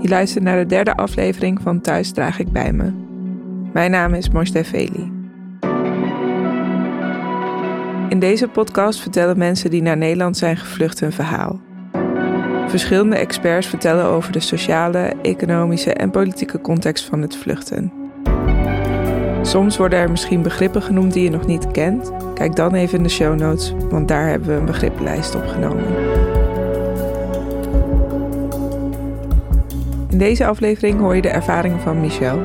Je luistert naar de derde aflevering van Thuis draag ik bij me. Mijn naam is Moshe Veli. In deze podcast vertellen mensen die naar Nederland zijn gevlucht hun verhaal. Verschillende experts vertellen over de sociale, economische en politieke context van het vluchten. Soms worden er misschien begrippen genoemd die je nog niet kent. Kijk dan even in de show notes, want daar hebben we een begrippenlijst opgenomen. In deze aflevering hoor je de ervaringen van Michel.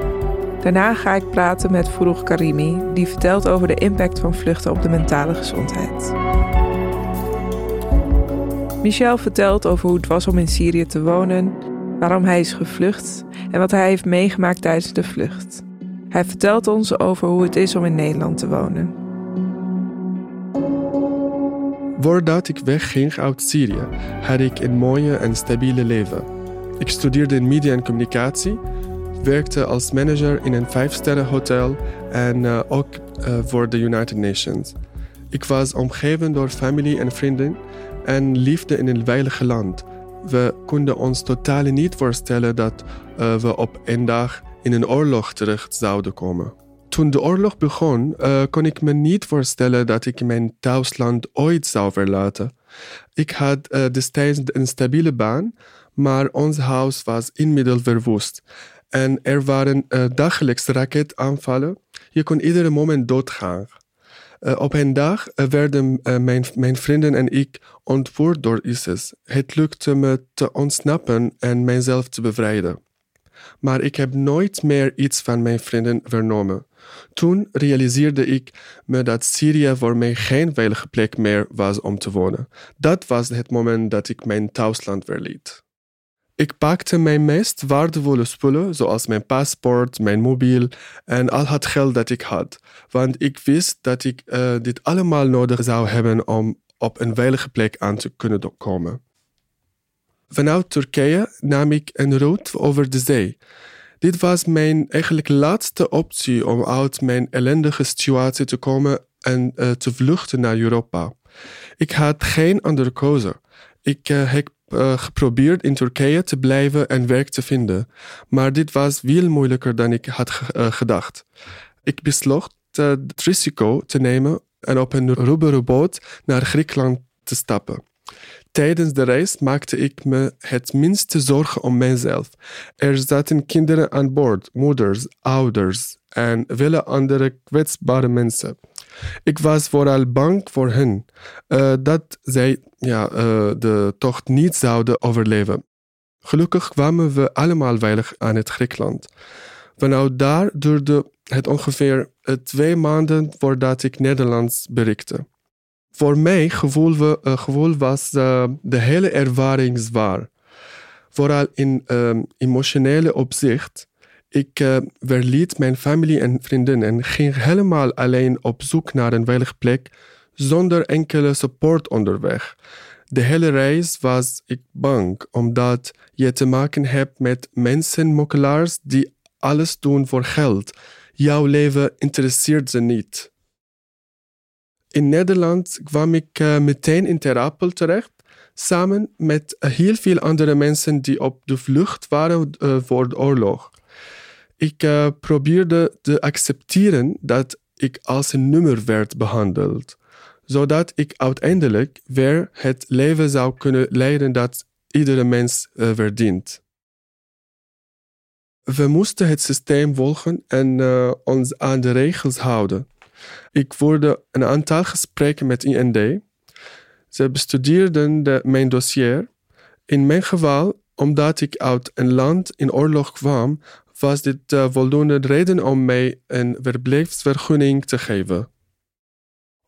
Daarna ga ik praten met Furuch Karimi, die vertelt over de impact van vluchten op de mentale gezondheid. Michel vertelt over hoe het was om in Syrië te wonen, waarom hij is gevlucht en wat hij heeft meegemaakt tijdens de vlucht. Hij vertelt ons over hoe het is om in Nederland te wonen. Voordat ik wegging uit Syrië, had ik een mooie en stabiele leven. Ik studeerde in media en communicatie, werkte als manager in een vijfsterren hotel en uh, ook uh, voor de United Nations. Ik was omgeven door familie en vrienden en liefde in een veilige land. We konden ons totaal niet voorstellen dat uh, we op een dag in een oorlog terecht zouden komen. Toen de oorlog begon, uh, kon ik me niet voorstellen dat ik mijn thuisland ooit zou verlaten. Ik had uh, destijds een stabiele baan, maar ons huis was inmiddels verwoest. En er waren uh, dagelijks raketaanvallen. Je kon iedere moment doodgaan. op een dag werden mijn, mijn vrienden en ik ontvoerd door ISIS. Het lukte me te ontsnappen en mijzelf te bevrijden maar ik heb nooit meer iets van mijn vrienden vernomen. Toen realiseerde ik me dat Syrië voor mij geen veilige plek meer was om te wonen. Dat was het moment dat ik mijn thuisland verliet. Ik pakte mijn meest waardevolle spullen, zoals mijn paspoort, mijn mobiel en al het geld dat ik had, want ik wist dat ik uh, dit allemaal nodig zou hebben om op een veilige plek aan te kunnen komen. Vanuit Turkije nam ik een route over de zee. Dit was mijn eigenlijk laatste optie om uit mijn ellendige situatie te komen en uh, te vluchten naar Europa. Ik had geen andere keuze. Ik uh, heb uh, geprobeerd in Turkije te blijven en werk te vinden, maar dit was veel moeilijker dan ik had gedacht. Ik besloot het risico te nemen en op een rubberen boot naar Griekenland te stappen. Tijdens de reis maakte ik me het minste zorgen om mijzelf. Er zaten kinderen aan boord, moeders, ouders en vele andere kwetsbare mensen. Ik was vooral bang voor hen uh, dat zij ja, uh, de tocht niet zouden overleven. Gelukkig kwamen we allemaal veilig aan het Griekenland. Vanuit daar duurde het ongeveer uh, twee maanden voordat ik Nederlands bereikte. Voor mij gevoel, gevoel was uh, de hele ervaring zwaar. Vooral in uh, emotionele opzicht. Ik uh, verliet mijn familie en vrienden en ging helemaal alleen op zoek naar een veilige plek zonder enkele support onderweg. De hele reis was ik bang, omdat je te maken hebt met mensenmokkelaars die alles doen voor geld. Jouw leven interesseert ze niet. In Nederland kwam ik uh, meteen in Ter Apel terecht, samen met heel veel andere mensen die op de vlucht waren uh, voor de oorlog. Ik uh, probeerde te accepteren dat ik als een nummer werd behandeld, zodat ik uiteindelijk weer het leven zou kunnen leiden dat iedere mens verdient. We moesten het systeem volgen en ons aan de regels houden. Ik voerde een aantal gesprekken met IND. Ze bestudeerden de, mijn dossier. In mijn geval, omdat ik uit een land in oorlog kwam, was dit uh, voldoende reden om mij een verblijfsvergunning te geven.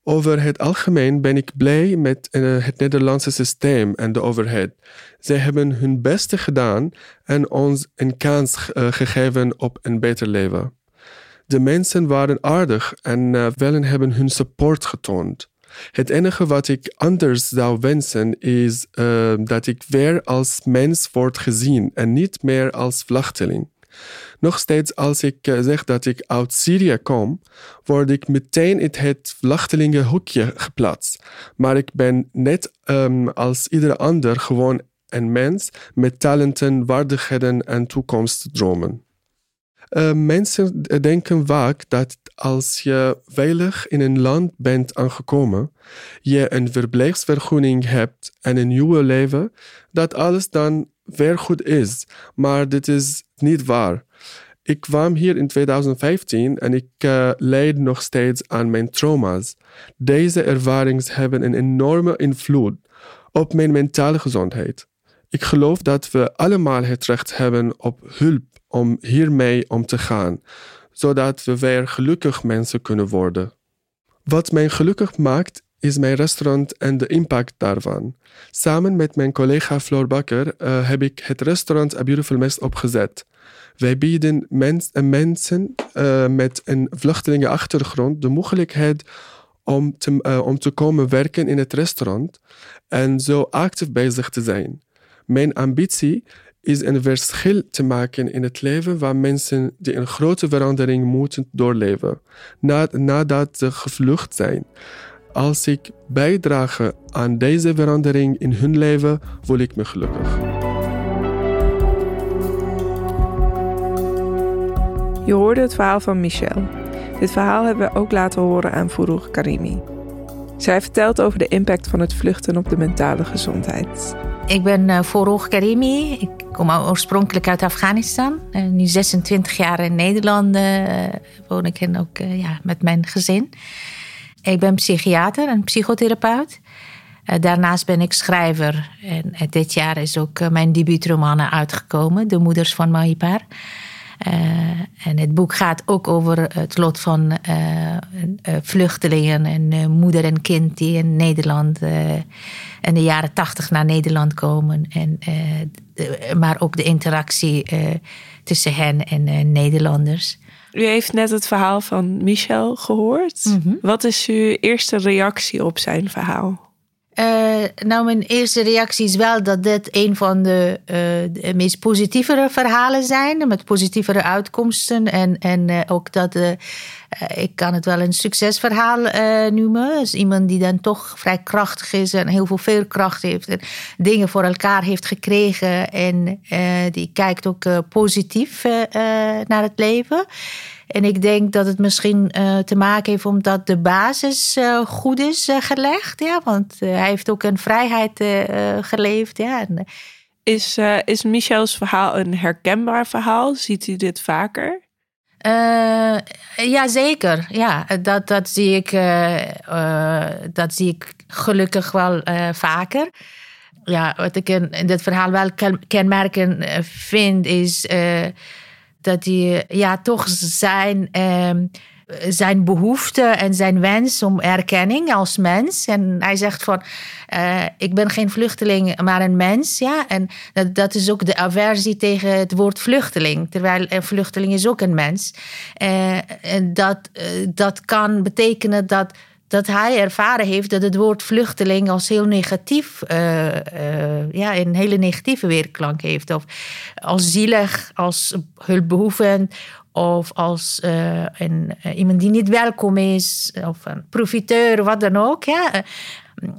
Over het algemeen ben ik blij met uh, het Nederlandse systeem en de overheid. Zij hebben hun beste gedaan en ons een kans uh, gegeven op een beter leven. De mensen waren aardig en uh, hebben hun support getoond. Het enige wat ik anders zou wensen is uh, dat ik weer als mens word gezien en niet meer als vluchteling. Nog steeds als ik eh, zeg dat ik uit Syrië kom, word ik meteen in het vluchtelingenhoekje geplaatst. Maar ik ben net um, als ieder ander gewoon een mens met talenten, waardigheden en toekomstdromen. Uh, mensen denken vaak dat als je veilig in een land bent aangekomen, je een verblijfsvergunning hebt en een nieuwe leven, dat alles dan weer goed is. Maar dit is niet waar. Ik kwam hier in 2015 en ik uh, leid nog steeds aan mijn trauma's. Deze ervaringen hebben een enorme invloed op mijn mentale gezondheid. Ik geloof dat we allemaal het recht hebben op hulp om hiermee om te gaan, zodat we weer gelukkig mensen kunnen worden. Wat mij gelukkig maakt, is mijn restaurant en de impact daarvan. Samen met mijn collega Floor Bakker uh, heb ik het restaurant A Beautiful Mess opgezet. Wij bieden mens, uh, mensen uh, met een vluchtelingenachtergrond de mogelijkheid om te, om te komen werken in het restaurant en zo actief bezig te zijn. Mijn ambitie is een verschil te maken in het leven van mensen die een grote verandering moeten doorleven nadat ze gevlucht zijn. Als ik bijdrage aan deze verandering in hun leven, voel ik me gelukkig. Je hoorde het verhaal van Michel. Dit verhaal hebben we ook laten horen aan Fourouk Karimi. Zij vertelt over de impact van het vluchten op de mentale gezondheid. Ik ben uh, Fourouk Karimi. Ik kom oorspronkelijk uit Afghanistan. Uh, nu 26 jaar in Nederland uh, woon ik en ook ja, met mijn gezin. Ik ben psychiater en psychotherapeut. Daarnaast ben ik schrijver. En dit jaar is ook mijn debuutroman uitgekomen, De Moeders van Mahipar. En het boek gaat ook over het lot van vluchtelingen en moeder en kind die in Nederland in de jaren tachtig naar Nederland komen. En, maar ook de interactie tussen hen en Nederlanders. U heeft net het verhaal van Michel gehoord. Mhm. Wat is uw eerste reactie op zijn verhaal? Uh, nou, mijn eerste reactie is wel dat dit een van de, de meest positievere verhalen zijn. Met positievere uitkomsten. En, en uh, ook dat, ik kan het wel een succesverhaal noemen. Iemand die dan toch vrij krachtig is en heel veel veerkracht heeft. En dingen voor elkaar heeft gekregen. En die kijkt ook positief naar het leven. En ik denk dat het misschien uh, te maken heeft omdat de basis uh, goed is uh, gelegd. Ja, want hij heeft ook een vrijheid geleefd. Ja. En, is, is Michels verhaal een herkenbaar verhaal? Ziet u dit vaker? ja, zeker. Ja, dat, dat, zie ik, dat zie ik gelukkig wel vaker. Ja, wat ik in, in dit verhaal wel kenmerken vind, is dat hij ja, toch zijn, ehm, zijn behoefte en zijn wens om erkenning als mens. En hij zegt van, uh, ik ben geen vluchteling, maar een mens. Ja? En dat, dat is ook de aversie tegen het woord vluchteling. Terwijl een vluchteling is ook een mens. Uh, en dat, uh, dat kan betekenen dat dat hij ervaren heeft dat het woord vluchteling als heel negatief, uh, ja, een hele negatieve weerklank heeft. Of als zielig, als hulpbehoevend, of als uh, een, iemand die niet welkom is, of een profiteur, wat dan ook. Ja.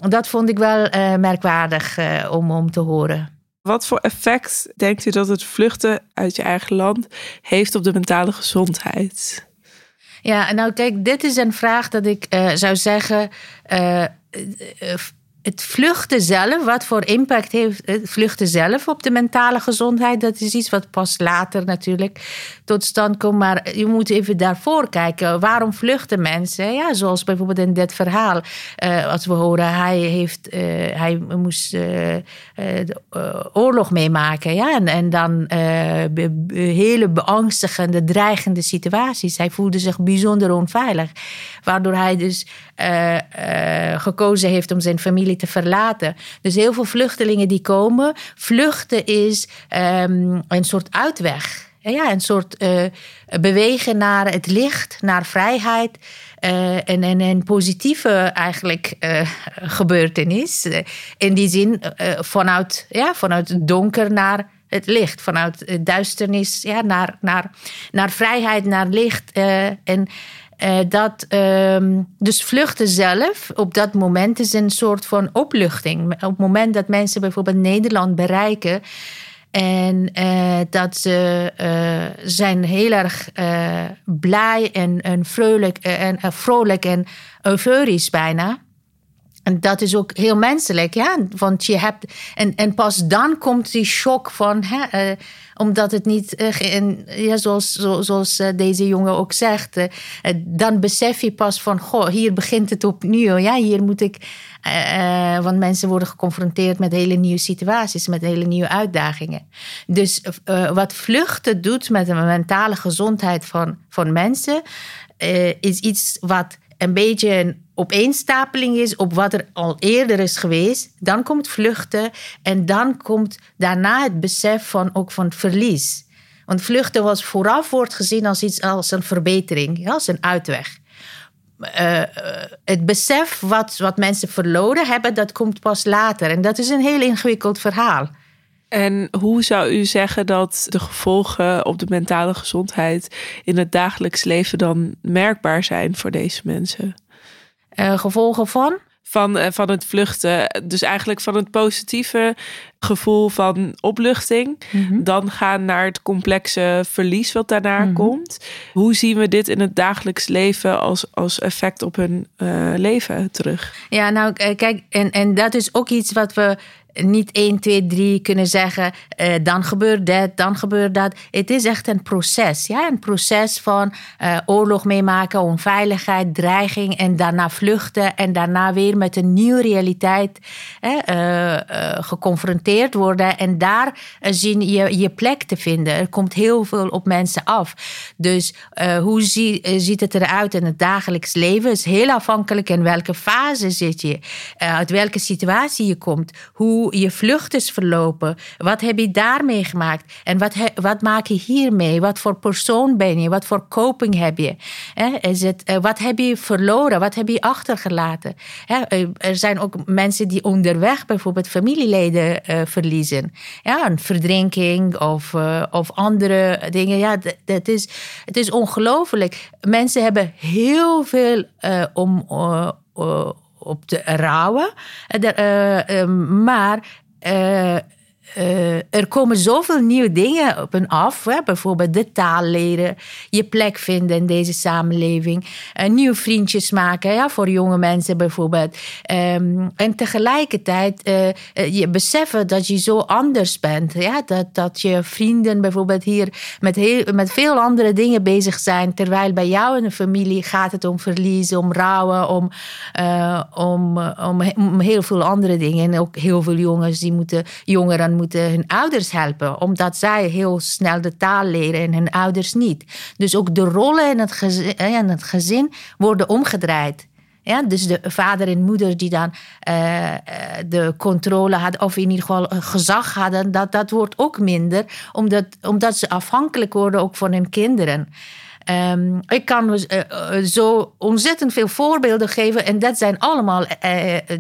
Dat vond ik wel merkwaardig om, om te horen. Wat voor effect denkt u dat het vluchten uit je eigen land heeft op de mentale gezondheid? Ja, nou kijk, dit is een vraag dat ik uh, zou zeggen. Uh, het vluchten zelf, wat voor impact heeft het vluchten zelf op de mentale gezondheid, dat is iets wat pas later natuurlijk tot stand komt. Maar je moet even daarvoor kijken. Waarom vluchten mensen? Ja, zoals bijvoorbeeld in dit verhaal. Uh, als we horen, hij, heeft, uh, hij moest de, oorlog meemaken. Ja? En, en dan be, hele beangstigende, dreigende situaties. Hij voelde zich bijzonder onveilig. Waardoor hij dus gekozen heeft om zijn familie te verlaten. Dus heel veel vluchtelingen die komen, vluchten is um, een soort uitweg. Ja, een soort uh, bewegen naar het licht, naar vrijheid. Uh, en, en een positieve eigenlijk uh, gebeurtenis. in die zin vanuit, ja, vanuit donker naar het licht, vanuit duisternis ja, naar, naar, naar vrijheid, naar licht. en dat, ehm, dus vluchten zelf op dat moment is een soort van opluchting. Op het moment dat mensen bijvoorbeeld Nederland bereiken. En dat ze zijn heel erg blij en, en, vrolijk, en, vrolijk en euforisch bijna. En dat is ook heel menselijk, ja. Want je hebt. En, en pas dan komt die shock van. Hè, uh, omdat het niet. En, ja, zoals, zo, zoals uh, deze jongen ook zegt. dan besef je pas van. Goh, hier begint het opnieuw. Ja, hier moet ik. want mensen worden geconfronteerd met hele nieuwe situaties, met hele nieuwe uitdagingen. Dus wat vluchten doet met de mentale gezondheid van, van mensen, is iets wat een beetje een opeenstapeling is op wat er al eerder is geweest. Dan komt vluchten en dan komt daarna het besef van, ook van verlies. Want vluchten was vooraf wordt gezien als iets als een verbetering, als een uitweg. Uh, het besef wat, wat mensen verloren hebben, dat komt pas later. En dat is een heel ingewikkeld verhaal. En hoe zou u zeggen dat de gevolgen op de mentale gezondheid in het dagelijks leven dan merkbaar zijn voor deze mensen? Uh, gevolgen van? Van, uh, van het vluchten. Dus eigenlijk van het positieve gevoel van opluchting. Mm -hmm. Dan gaan naar het complexe verlies wat daarna mm -hmm. komt. Hoe zien we dit in het dagelijks leven als, als effect op hun uh, leven terug? Ja, nou kijk, en, en dat is ook iets wat we niet 1, 2, 3 kunnen zeggen, uh, dan gebeurt dit, dan gebeurt dat. Het is echt een proces. Ja? Een proces van uh, oorlog meemaken, onveiligheid, dreiging en daarna vluchten en daarna weer met een nieuwe realiteit uh, geconfronteerd worden en daar zien je, je plek te vinden. Er komt heel veel op mensen af. Dus hoe zie, ziet het eruit in het dagelijks leven? is heel afhankelijk in welke fase zit je, uit welke situatie je komt, hoe je vlucht is verlopen. Wat heb je daar meegemaakt? En wat, wat maak je hiermee? Wat voor persoon ben je? Wat voor coping heb je? Is het, eh, wat heb je verloren? Wat heb je achtergelaten? Eh, er zijn ook mensen die onderweg bijvoorbeeld familieleden uh, verliezen. Ja, een verdrinking of, of andere dingen. Ja, dat is, het is ongelooflijk. Mensen hebben heel veel uh, om op te rouwen. Uh, maar uh, er komen zoveel nieuwe dingen op en af. Hè? Bijvoorbeeld de taal leren, je plek vinden in deze samenleving, uh, nieuwe vriendjes maken ja, voor jonge mensen bijvoorbeeld. Um, en tegelijkertijd uh, je beseffen dat je zo anders bent. Ja? Dat, dat je vrienden bijvoorbeeld hier met, heel, met veel andere dingen bezig zijn. Terwijl bij jou in de familie gaat het om verliezen, om rouwen, om, om, om, om heel veel andere dingen. En ook heel veel jongens die moeten, jongeren moeten hun ouders helpen, omdat zij heel snel de taal leren en hun ouders niet. Dus ook de rollen in het gezin, eh, in het gezin worden omgedraaid. Ja, dus de vader en moeder die dan uh, de controle hadden, of in ieder geval gezag hadden, dat, dat wordt ook minder, omdat, omdat ze afhankelijk worden ook van hun kinderen. Um, ik kan dus, uh, zo ontzettend veel voorbeelden geven. En dat zijn allemaal uh,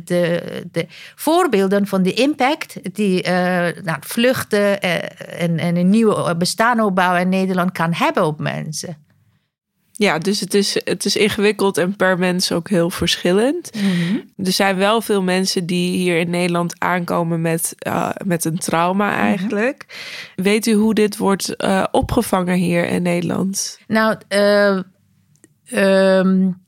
de, de, voorbeelden van de impact die nou, vluchten en, en, een nieuw bestaan opbouwen in Nederland kan hebben op mensen. Ja, dus het is, het is ingewikkeld en per mens ook heel verschillend. Mhm. Er zijn wel veel mensen die hier in Nederland aankomen met, uh, met een trauma mhm. eigenlijk. Weet u hoe dit wordt uh, opgevangen hier in Nederland? Nou, uh, um,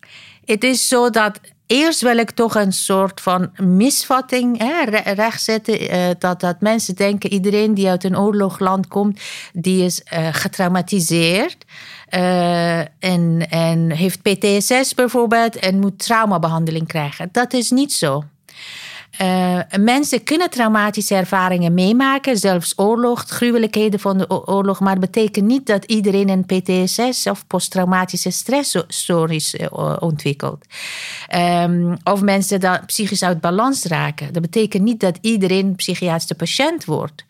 het is zo dat Eerst wil ik toch een soort van misvatting hè, rechtzetten. Dat, dat mensen denken, iedereen die uit een oorlogland komt, die is getraumatiseerd. Uh, en, en heeft PTSS bijvoorbeeld en moet traumabehandeling krijgen. Dat is niet zo. Uh, mensen kunnen traumatische ervaringen meemaken, zelfs oorlog, gruwelijkheden van de oorlog, maar het betekent niet dat iedereen een PTSS of posttraumatische stressstories uh, ontwikkelt. Um, of mensen dat psychisch uit balans raken. Dat betekent niet dat iedereen psychiatrische patiënt wordt.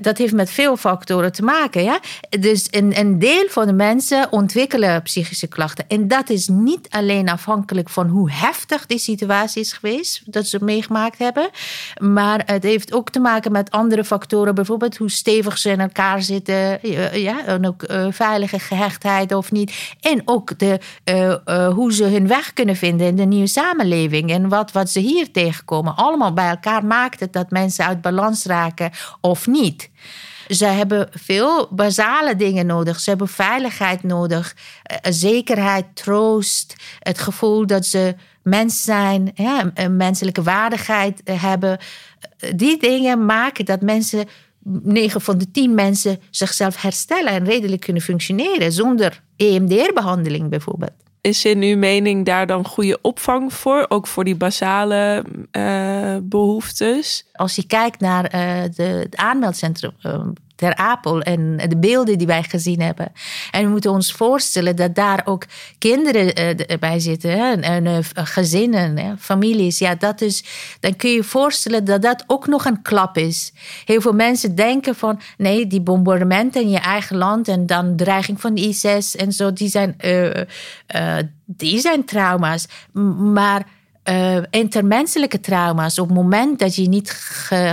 Dat heeft met veel factoren te maken. Ja? Dus een, een deel van de mensen ontwikkelen psychische klachten. En dat is niet alleen afhankelijk van hoe heftig die situatie is geweest, dat ze meegemaakt hebben. Maar het heeft ook te maken met andere factoren. Bijvoorbeeld hoe stevig ze in elkaar zitten. Ja, en ook veilige gehechtheid of niet. En ook de, hoe ze hun weg kunnen vinden in de nieuwe samenleving. En wat, wat ze hier tegenkomen. Allemaal bij elkaar maakt het dat mensen uit balans raken of niet. Ze hebben veel basale dingen nodig. Ze hebben veiligheid nodig, eh, zekerheid, troost, het gevoel dat ze mens zijn, een menselijke waardigheid eh, hebben. Die dingen maken dat mensen, 9 van de 10 mensen, zichzelf herstellen en redelijk kunnen functioneren zonder EMDR-behandeling bijvoorbeeld. Is in uw mening daar dan goede opvang voor, ook voor die basale uh, behoeftes? Als je kijkt naar uh, de, het aanmeldcentrum Ter Apel en de beelden die wij gezien hebben. En we moeten ons voorstellen dat daar ook kinderen uh, bij zitten en uh, gezinnen, hè? families. Ja, dat is, dan kun je je voorstellen dat dat ook nog een klap is. Heel veel mensen denken van nee, die bombardementen in je eigen land en dan dreiging van ISIS en zo, die zijn, uh, die zijn trauma's. Maar uh, intermenselijke trauma's. Op het moment dat je niet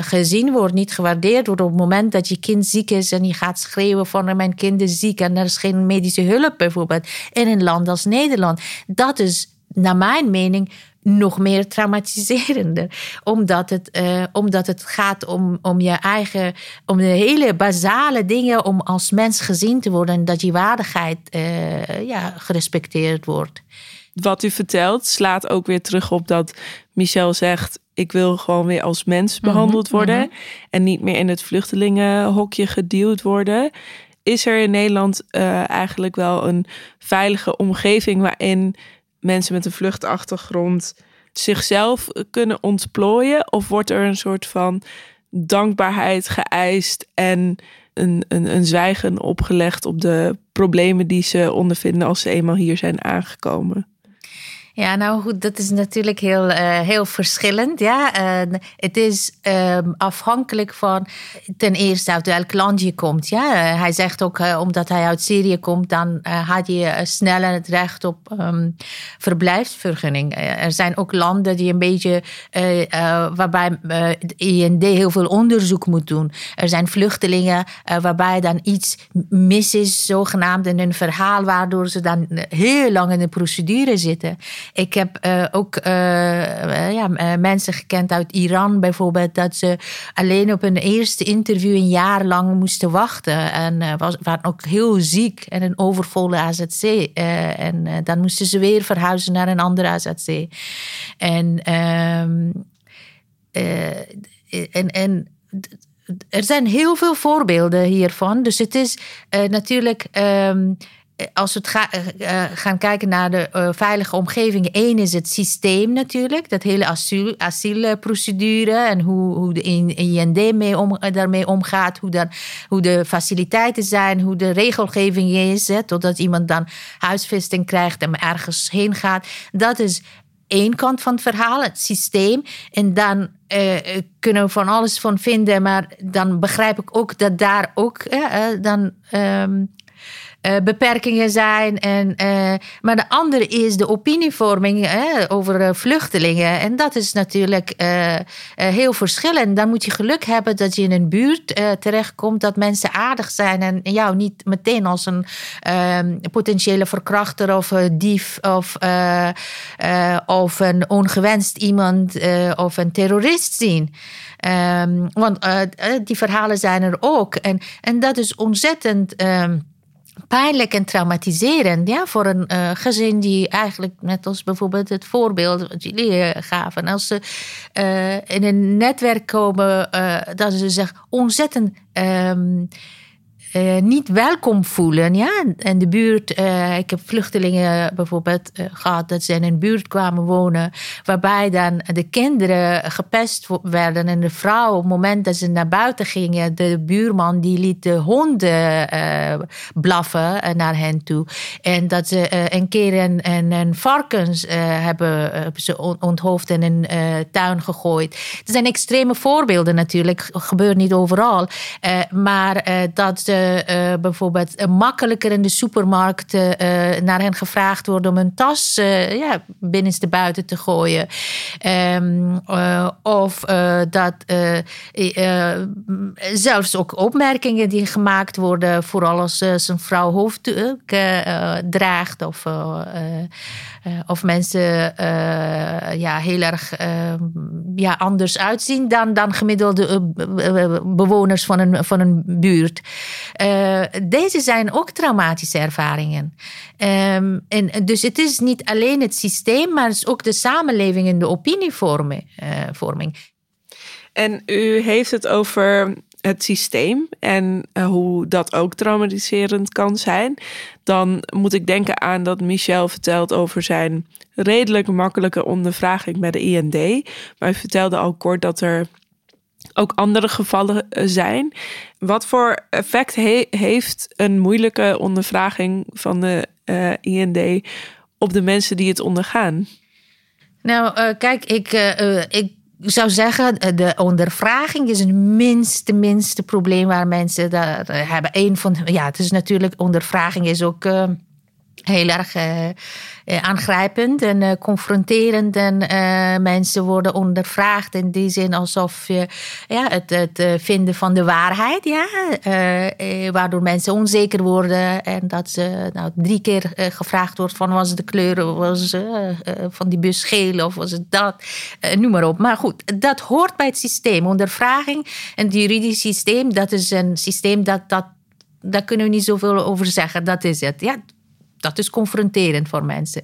gezien wordt, niet gewaardeerd wordt. Op het moment dat je kind ziek is en je gaat schreeuwen van mijn kind is ziek en er is geen medische hulp bijvoorbeeld. In een land als Nederland. Dat is naar mijn mening nog meer traumatiserender. Omdat het, uh, omdat het gaat om, om je eigen, om de hele basale dingen, om als mens gezien te worden en dat je waardigheid uh, ja, gerespecteerd wordt wat u vertelt slaat ook weer terug op dat Michel zegt: Ik wil gewoon weer als mens mhm, behandeld worden mhm. en niet meer in het vluchtelingenhokje geduwd worden. Is er in Nederland uh, eigenlijk wel een veilige omgeving waarin mensen met een vluchtachtergrond zichzelf kunnen ontplooien? Of wordt er een soort van dankbaarheid geëist en een, een, een zwijgen opgelegd op de problemen die ze ondervinden als ze eenmaal hier zijn aangekomen? Ja, nou goed, dat is natuurlijk heel, uh, heel verschillend. Ja. Het is um, afhankelijk van ten eerste uit welk land je komt. Ja. Uh, hij zegt ook, omdat hij uit Syrië komt, dan had je sneller het recht op um, verblijfsvergunning. er zijn ook landen die een beetje, waarbij de IND heel veel onderzoek moet doen. Er zijn vluchtelingen waarbij dan iets mis is, zogenaamd in hun verhaal, waardoor ze dan heel lang in de procedure zitten. Ik heb uh, ook uh, ja, mensen gekend uit Iran bijvoorbeeld, dat ze alleen op een eerste interview een jaar lang moesten wachten. En was, waren ook heel ziek en een overvolle AZC. en dan moesten ze weer verhuizen naar een andere AZC. En, ehm, en, en er zijn heel veel voorbeelden hiervan. Dus het is natuurlijk. Um, eh, als we ga, uh, gaan kijken naar de veilige omgeving, één is het systeem natuurlijk, dat hele asiel, asielprocedure en hoe, hoe de IND mee daarmee omgaat, hoe, hoe de faciliteiten zijn, hoe de regelgeving is, hè, totdat iemand dan huisvesting krijgt en ergens heen gaat. Dat is één kant van het verhaal, het systeem. En dan kunnen we van alles van vinden, maar dan begrijp ik ook dat daar ook dan. Um, uh, beperkingen zijn. En, uh, maar de andere is de opinievorming over uh, vluchtelingen. En dat is natuurlijk heel verschillend. Dan moet je geluk hebben dat je in een buurt terechtkomt dat mensen aardig zijn en jou niet meteen als een ehm, potentiële verkrachter of dief of, of een ongewenst iemand of een terrorist zien. Um, want die verhalen zijn er ook. En, en dat is ontzettend. Um, pijnlijk en traumatiserend ja, voor een uh, gezin die eigenlijk, net als bijvoorbeeld het voorbeeld wat jullie uh, gaven, als ze uh, in een netwerk komen, dat ze zich ontzettend uh, niet welkom voelen. Ja? En de buurt, uh, ik heb vluchtelingen bijvoorbeeld uh, gehad dat ze in een buurt kwamen wonen, waarbij dan de kinderen gepest werden en de vrouw, op het moment dat ze naar buiten gingen, de buurman die liet de honden blaffen naar hen toe. En dat ze een keer een varkens hebben, ze onthoofd en een tuin gegooid. Het zijn extreme voorbeelden natuurlijk, gebeurt niet overal. maar dat ze uh, bijvoorbeeld makkelijker in de supermarkt uh, naar hen gevraagd wordt om een tas ja, binnenste buiten te gooien. Um, of dat zelfs ook opmerkingen die gemaakt worden, vooral als zijn vrouw hoofddoek draagt of, of mensen ja, heel erg ja, anders uitzien dan, dan gemiddelde bewoners van een, van een buurt. Uh, deze zijn ook traumatische ervaringen. Um, en, dus het is niet alleen het systeem, maar het is ook de samenleving en de opinievorming. Uh, en u heeft het over het systeem en uh, hoe dat ook traumatiserend kan zijn, dan moet ik denken aan dat Michel vertelt over zijn redelijk makkelijke ondervraging bij de IND. Maar hij vertelde al kort dat er ook andere gevallen eh, zijn. Wat voor effect heeft een moeilijke ondervraging van de eh, IND op de mensen die het ondergaan? Nou, uh, kijk, ik, ik zou zeggen, de ondervraging is het minste, minste probleem waar mensen dat hebben. Een van, ja, het is natuurlijk, ondervraging is ook heel erg uh, aangrijpend en uh, confronterend. En mensen worden ondervraagd in die zin alsof je ja, het, het vinden van de waarheid, ja, waardoor mensen onzeker worden. En dat ze nou, drie keer gevraagd wordt van was de kleur was, van die bus geel of was het dat, noem maar op. Maar goed, dat hoort bij het systeem. Ondervraging en het juridisch systeem, dat is een systeem dat, dat daar kunnen we niet zoveel over zeggen. Dat is het. Ja, dat is confronterend voor mensen.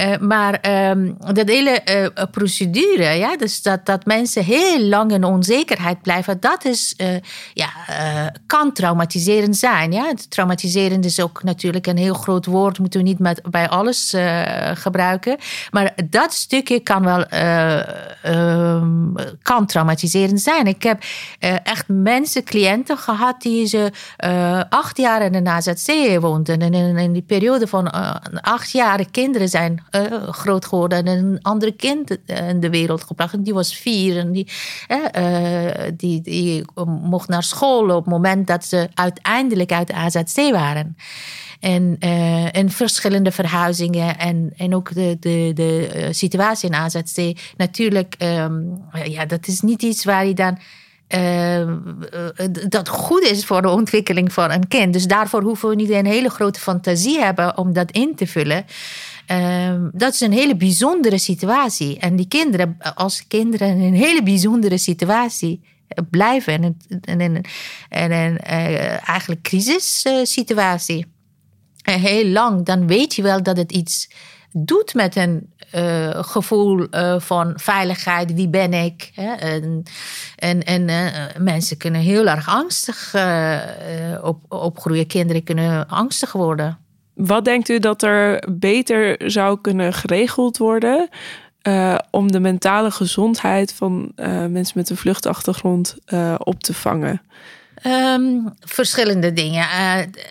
Uh, maar um, dat hele uh, procedure, ja, dus dat, dat mensen heel lang in onzekerheid blijven, dat is, uh, ja, kan traumatiserend zijn. Ja? Traumatiserend is ook natuurlijk een heel groot woord, moeten we niet met, bij alles gebruiken. Maar dat stukje kan wel ehm, kan traumatiserend zijn. Ik heb echt mensen, cliënten gehad die ze acht jaar in een AZC woonden. En in, in die periode van acht jaar, kinderen zijn uh, groot geworden en een andere kind in de wereld gebracht. En die was vier en die, uh, die, die mocht naar school op het moment dat ze uiteindelijk uit de AZC waren. En, uh, en verschillende verhuizingen en, en ook de, de, de situatie in AZC. Natuurlijk, um, ja, dat is niet iets waar je dan. Uh, dat goed is voor de ontwikkeling van een kind. Dus daarvoor hoeven we niet een hele grote fantasie hebben om dat in te vullen. Ehm, dat is een hele bijzondere situatie. En die kinderen, als kinderen in een hele bijzondere situatie blijven, en, en, en, en een uh, crisissituatie, heel lang, dan weet je wel dat het iets doet met een uh, gevoel uh, van veiligheid. Wie ben ik? Hè? En, en, en uh, mensen kunnen heel erg angstig op, opgroeien. Kinderen kunnen angstig worden. Wat denkt u dat er beter zou kunnen geregeld worden om de mentale gezondheid van mensen met een vluchtachtergrond op te vangen? Um, verschillende dingen.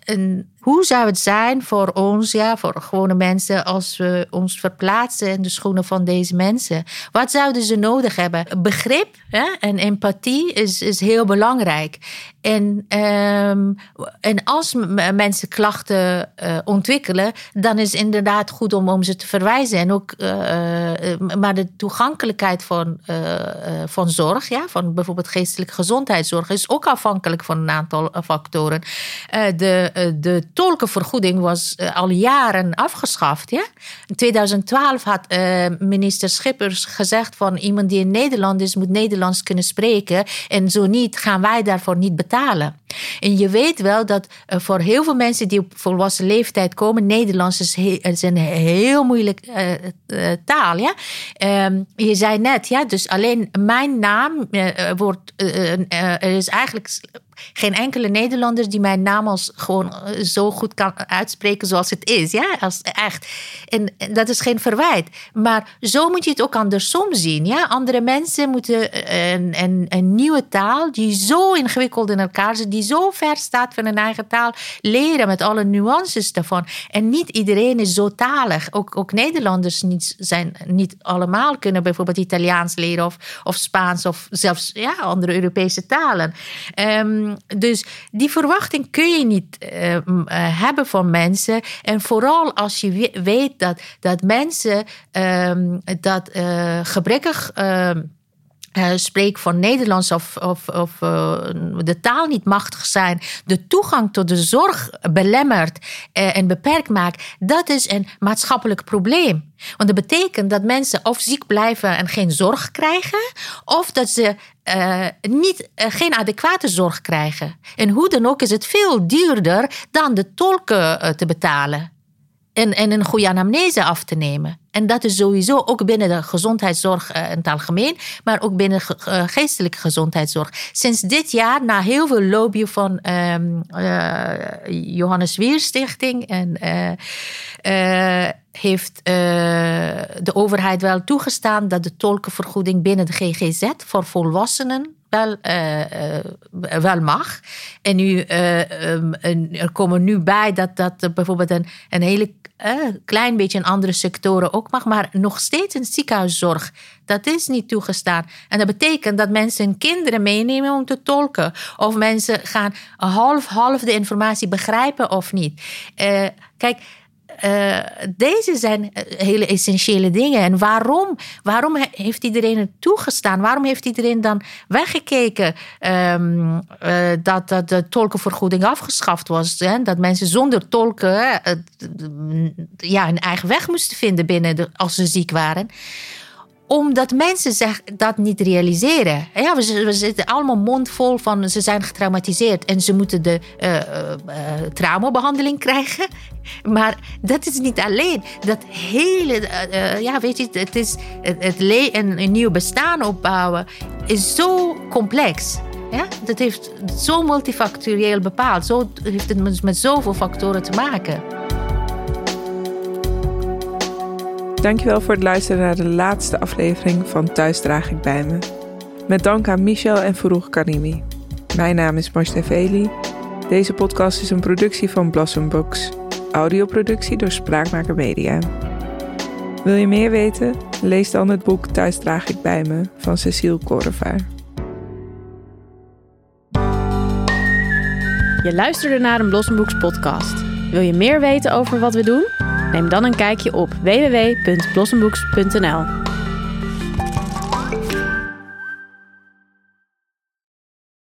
een hoe zou het zijn voor ons, ja, voor gewone mensen, als we ons verplaatsen in de schoenen van deze mensen? Wat zouden ze nodig hebben? Begrip hè, en empathie is, is heel belangrijk. En, um, en als mensen klachten uh, ontwikkelen, dan is het inderdaad goed om, om ze te verwijzen. En ook, uh, maar de toegankelijkheid van, van zorg, ja, van bijvoorbeeld geestelijke gezondheidszorg, is ook afhankelijk van een aantal factoren. de, de tolkenvergoeding was uh, al jaren afgeschaft. Ja? In 2012 had uh, minister Schippers gezegd van iemand die in Nederland is, moet Nederlands kunnen spreken. En zo niet, gaan wij daarvoor niet betalen. En je weet wel dat uh, voor heel veel mensen die op volwassen leeftijd komen, Nederlands is, een heel moeilijk taal. Ja? Um, je zei net, ja, dus alleen mijn naam wordt, is eigenlijk geen enkele Nederlander die mijn naam als gewoon eh, zo goed kan uitspreken zoals het is. Ja, als echt. En, dat is geen verwijt. Maar zo moet je het ook andersom zien. Ja, andere mensen moeten eh, een, een, een nieuwe taal die zo ingewikkeld in elkaar zit, die zo ver staat van hun eigen taal, leren met alle nuances daarvan. En niet iedereen is zo talig. Ook, ook Nederlanders niet, zijn niet allemaal kunnen bijvoorbeeld Italiaans leren of, of Spaans of zelfs ja, andere Europese talen. Um, dus die verwachting kun je niet uh, hebben van mensen. En vooral als je weet dat, dat mensen um, dat uh, gebrekkig. Uh, uh, spreek van Nederlands of, of, of uh, de taal niet machtig zijn, de toegang tot de zorg belemmert uh, en beperkt maakt, dat is een maatschappelijk probleem. Want dat betekent dat mensen of ziek blijven en geen zorg krijgen, of dat ze niet, geen adequate zorg krijgen. En hoe dan ook is het veel duurder dan de tolken te betalen en, en een goede anamnese af te nemen. En dat is sowieso ook binnen de gezondheidszorg uh, in het algemeen, maar ook binnen uh, geestelijke gezondheidszorg. Sinds dit jaar, na heel veel lobby van um, Johannes Wier Stichting, heeft de overheid wel toegestaan dat de tolkenvergoeding binnen de GGZ voor volwassenen wel, wel mag. En nu, um, er komen nu bij dat, dat bijvoorbeeld een, een hele klein beetje in andere sectoren ook mag, maar nog steeds in ziekenhuiszorg. Dat is niet toegestaan. En dat betekent dat mensen kinderen meenemen om te tolken. Of mensen gaan half-half de informatie begrijpen of niet. Kijk, uh, deze zijn eh, hele essentiële dingen. En waarom? Waarom heeft iedereen het toegestaan? Waarom heeft iedereen dan weggekeken um, uh, dat, dat de tolkenvergoeding afgeschaft was? Hè? Dat mensen zonder tolken ja, hun eigen weg moesten vinden binnen als ze ziek waren omdat mensen zich dat niet realiseren. Ja, we, zitten allemaal mondvol van ze zijn getraumatiseerd en ze moeten de uh, uh, krijgen. Maar dat is niet alleen. Dat hele, uh, ja, weet je, het is het, het een, een nieuw bestaan opbouwen is zo complex. Ja, dat heeft zo multifactorieel bepaald. Zo heeft het met zoveel factoren te maken. Dankjewel voor het luisteren naar de laatste aflevering van Thuis draag ik bij me. Met dank aan Michel en Farouk Karimi. Mijn naam is Marstef Eli. Deze podcast is een productie van Blossom Books. Audioproductie door Spraakmaker Media. Wil je meer weten? Lees dan het boek Thuis draag ik bij me van Cecile Korevaar. Je luisterde naar een Blossom Books podcast. Wil je meer weten over wat we doen? Neem dan een kijkje op www.blossombooks.nl.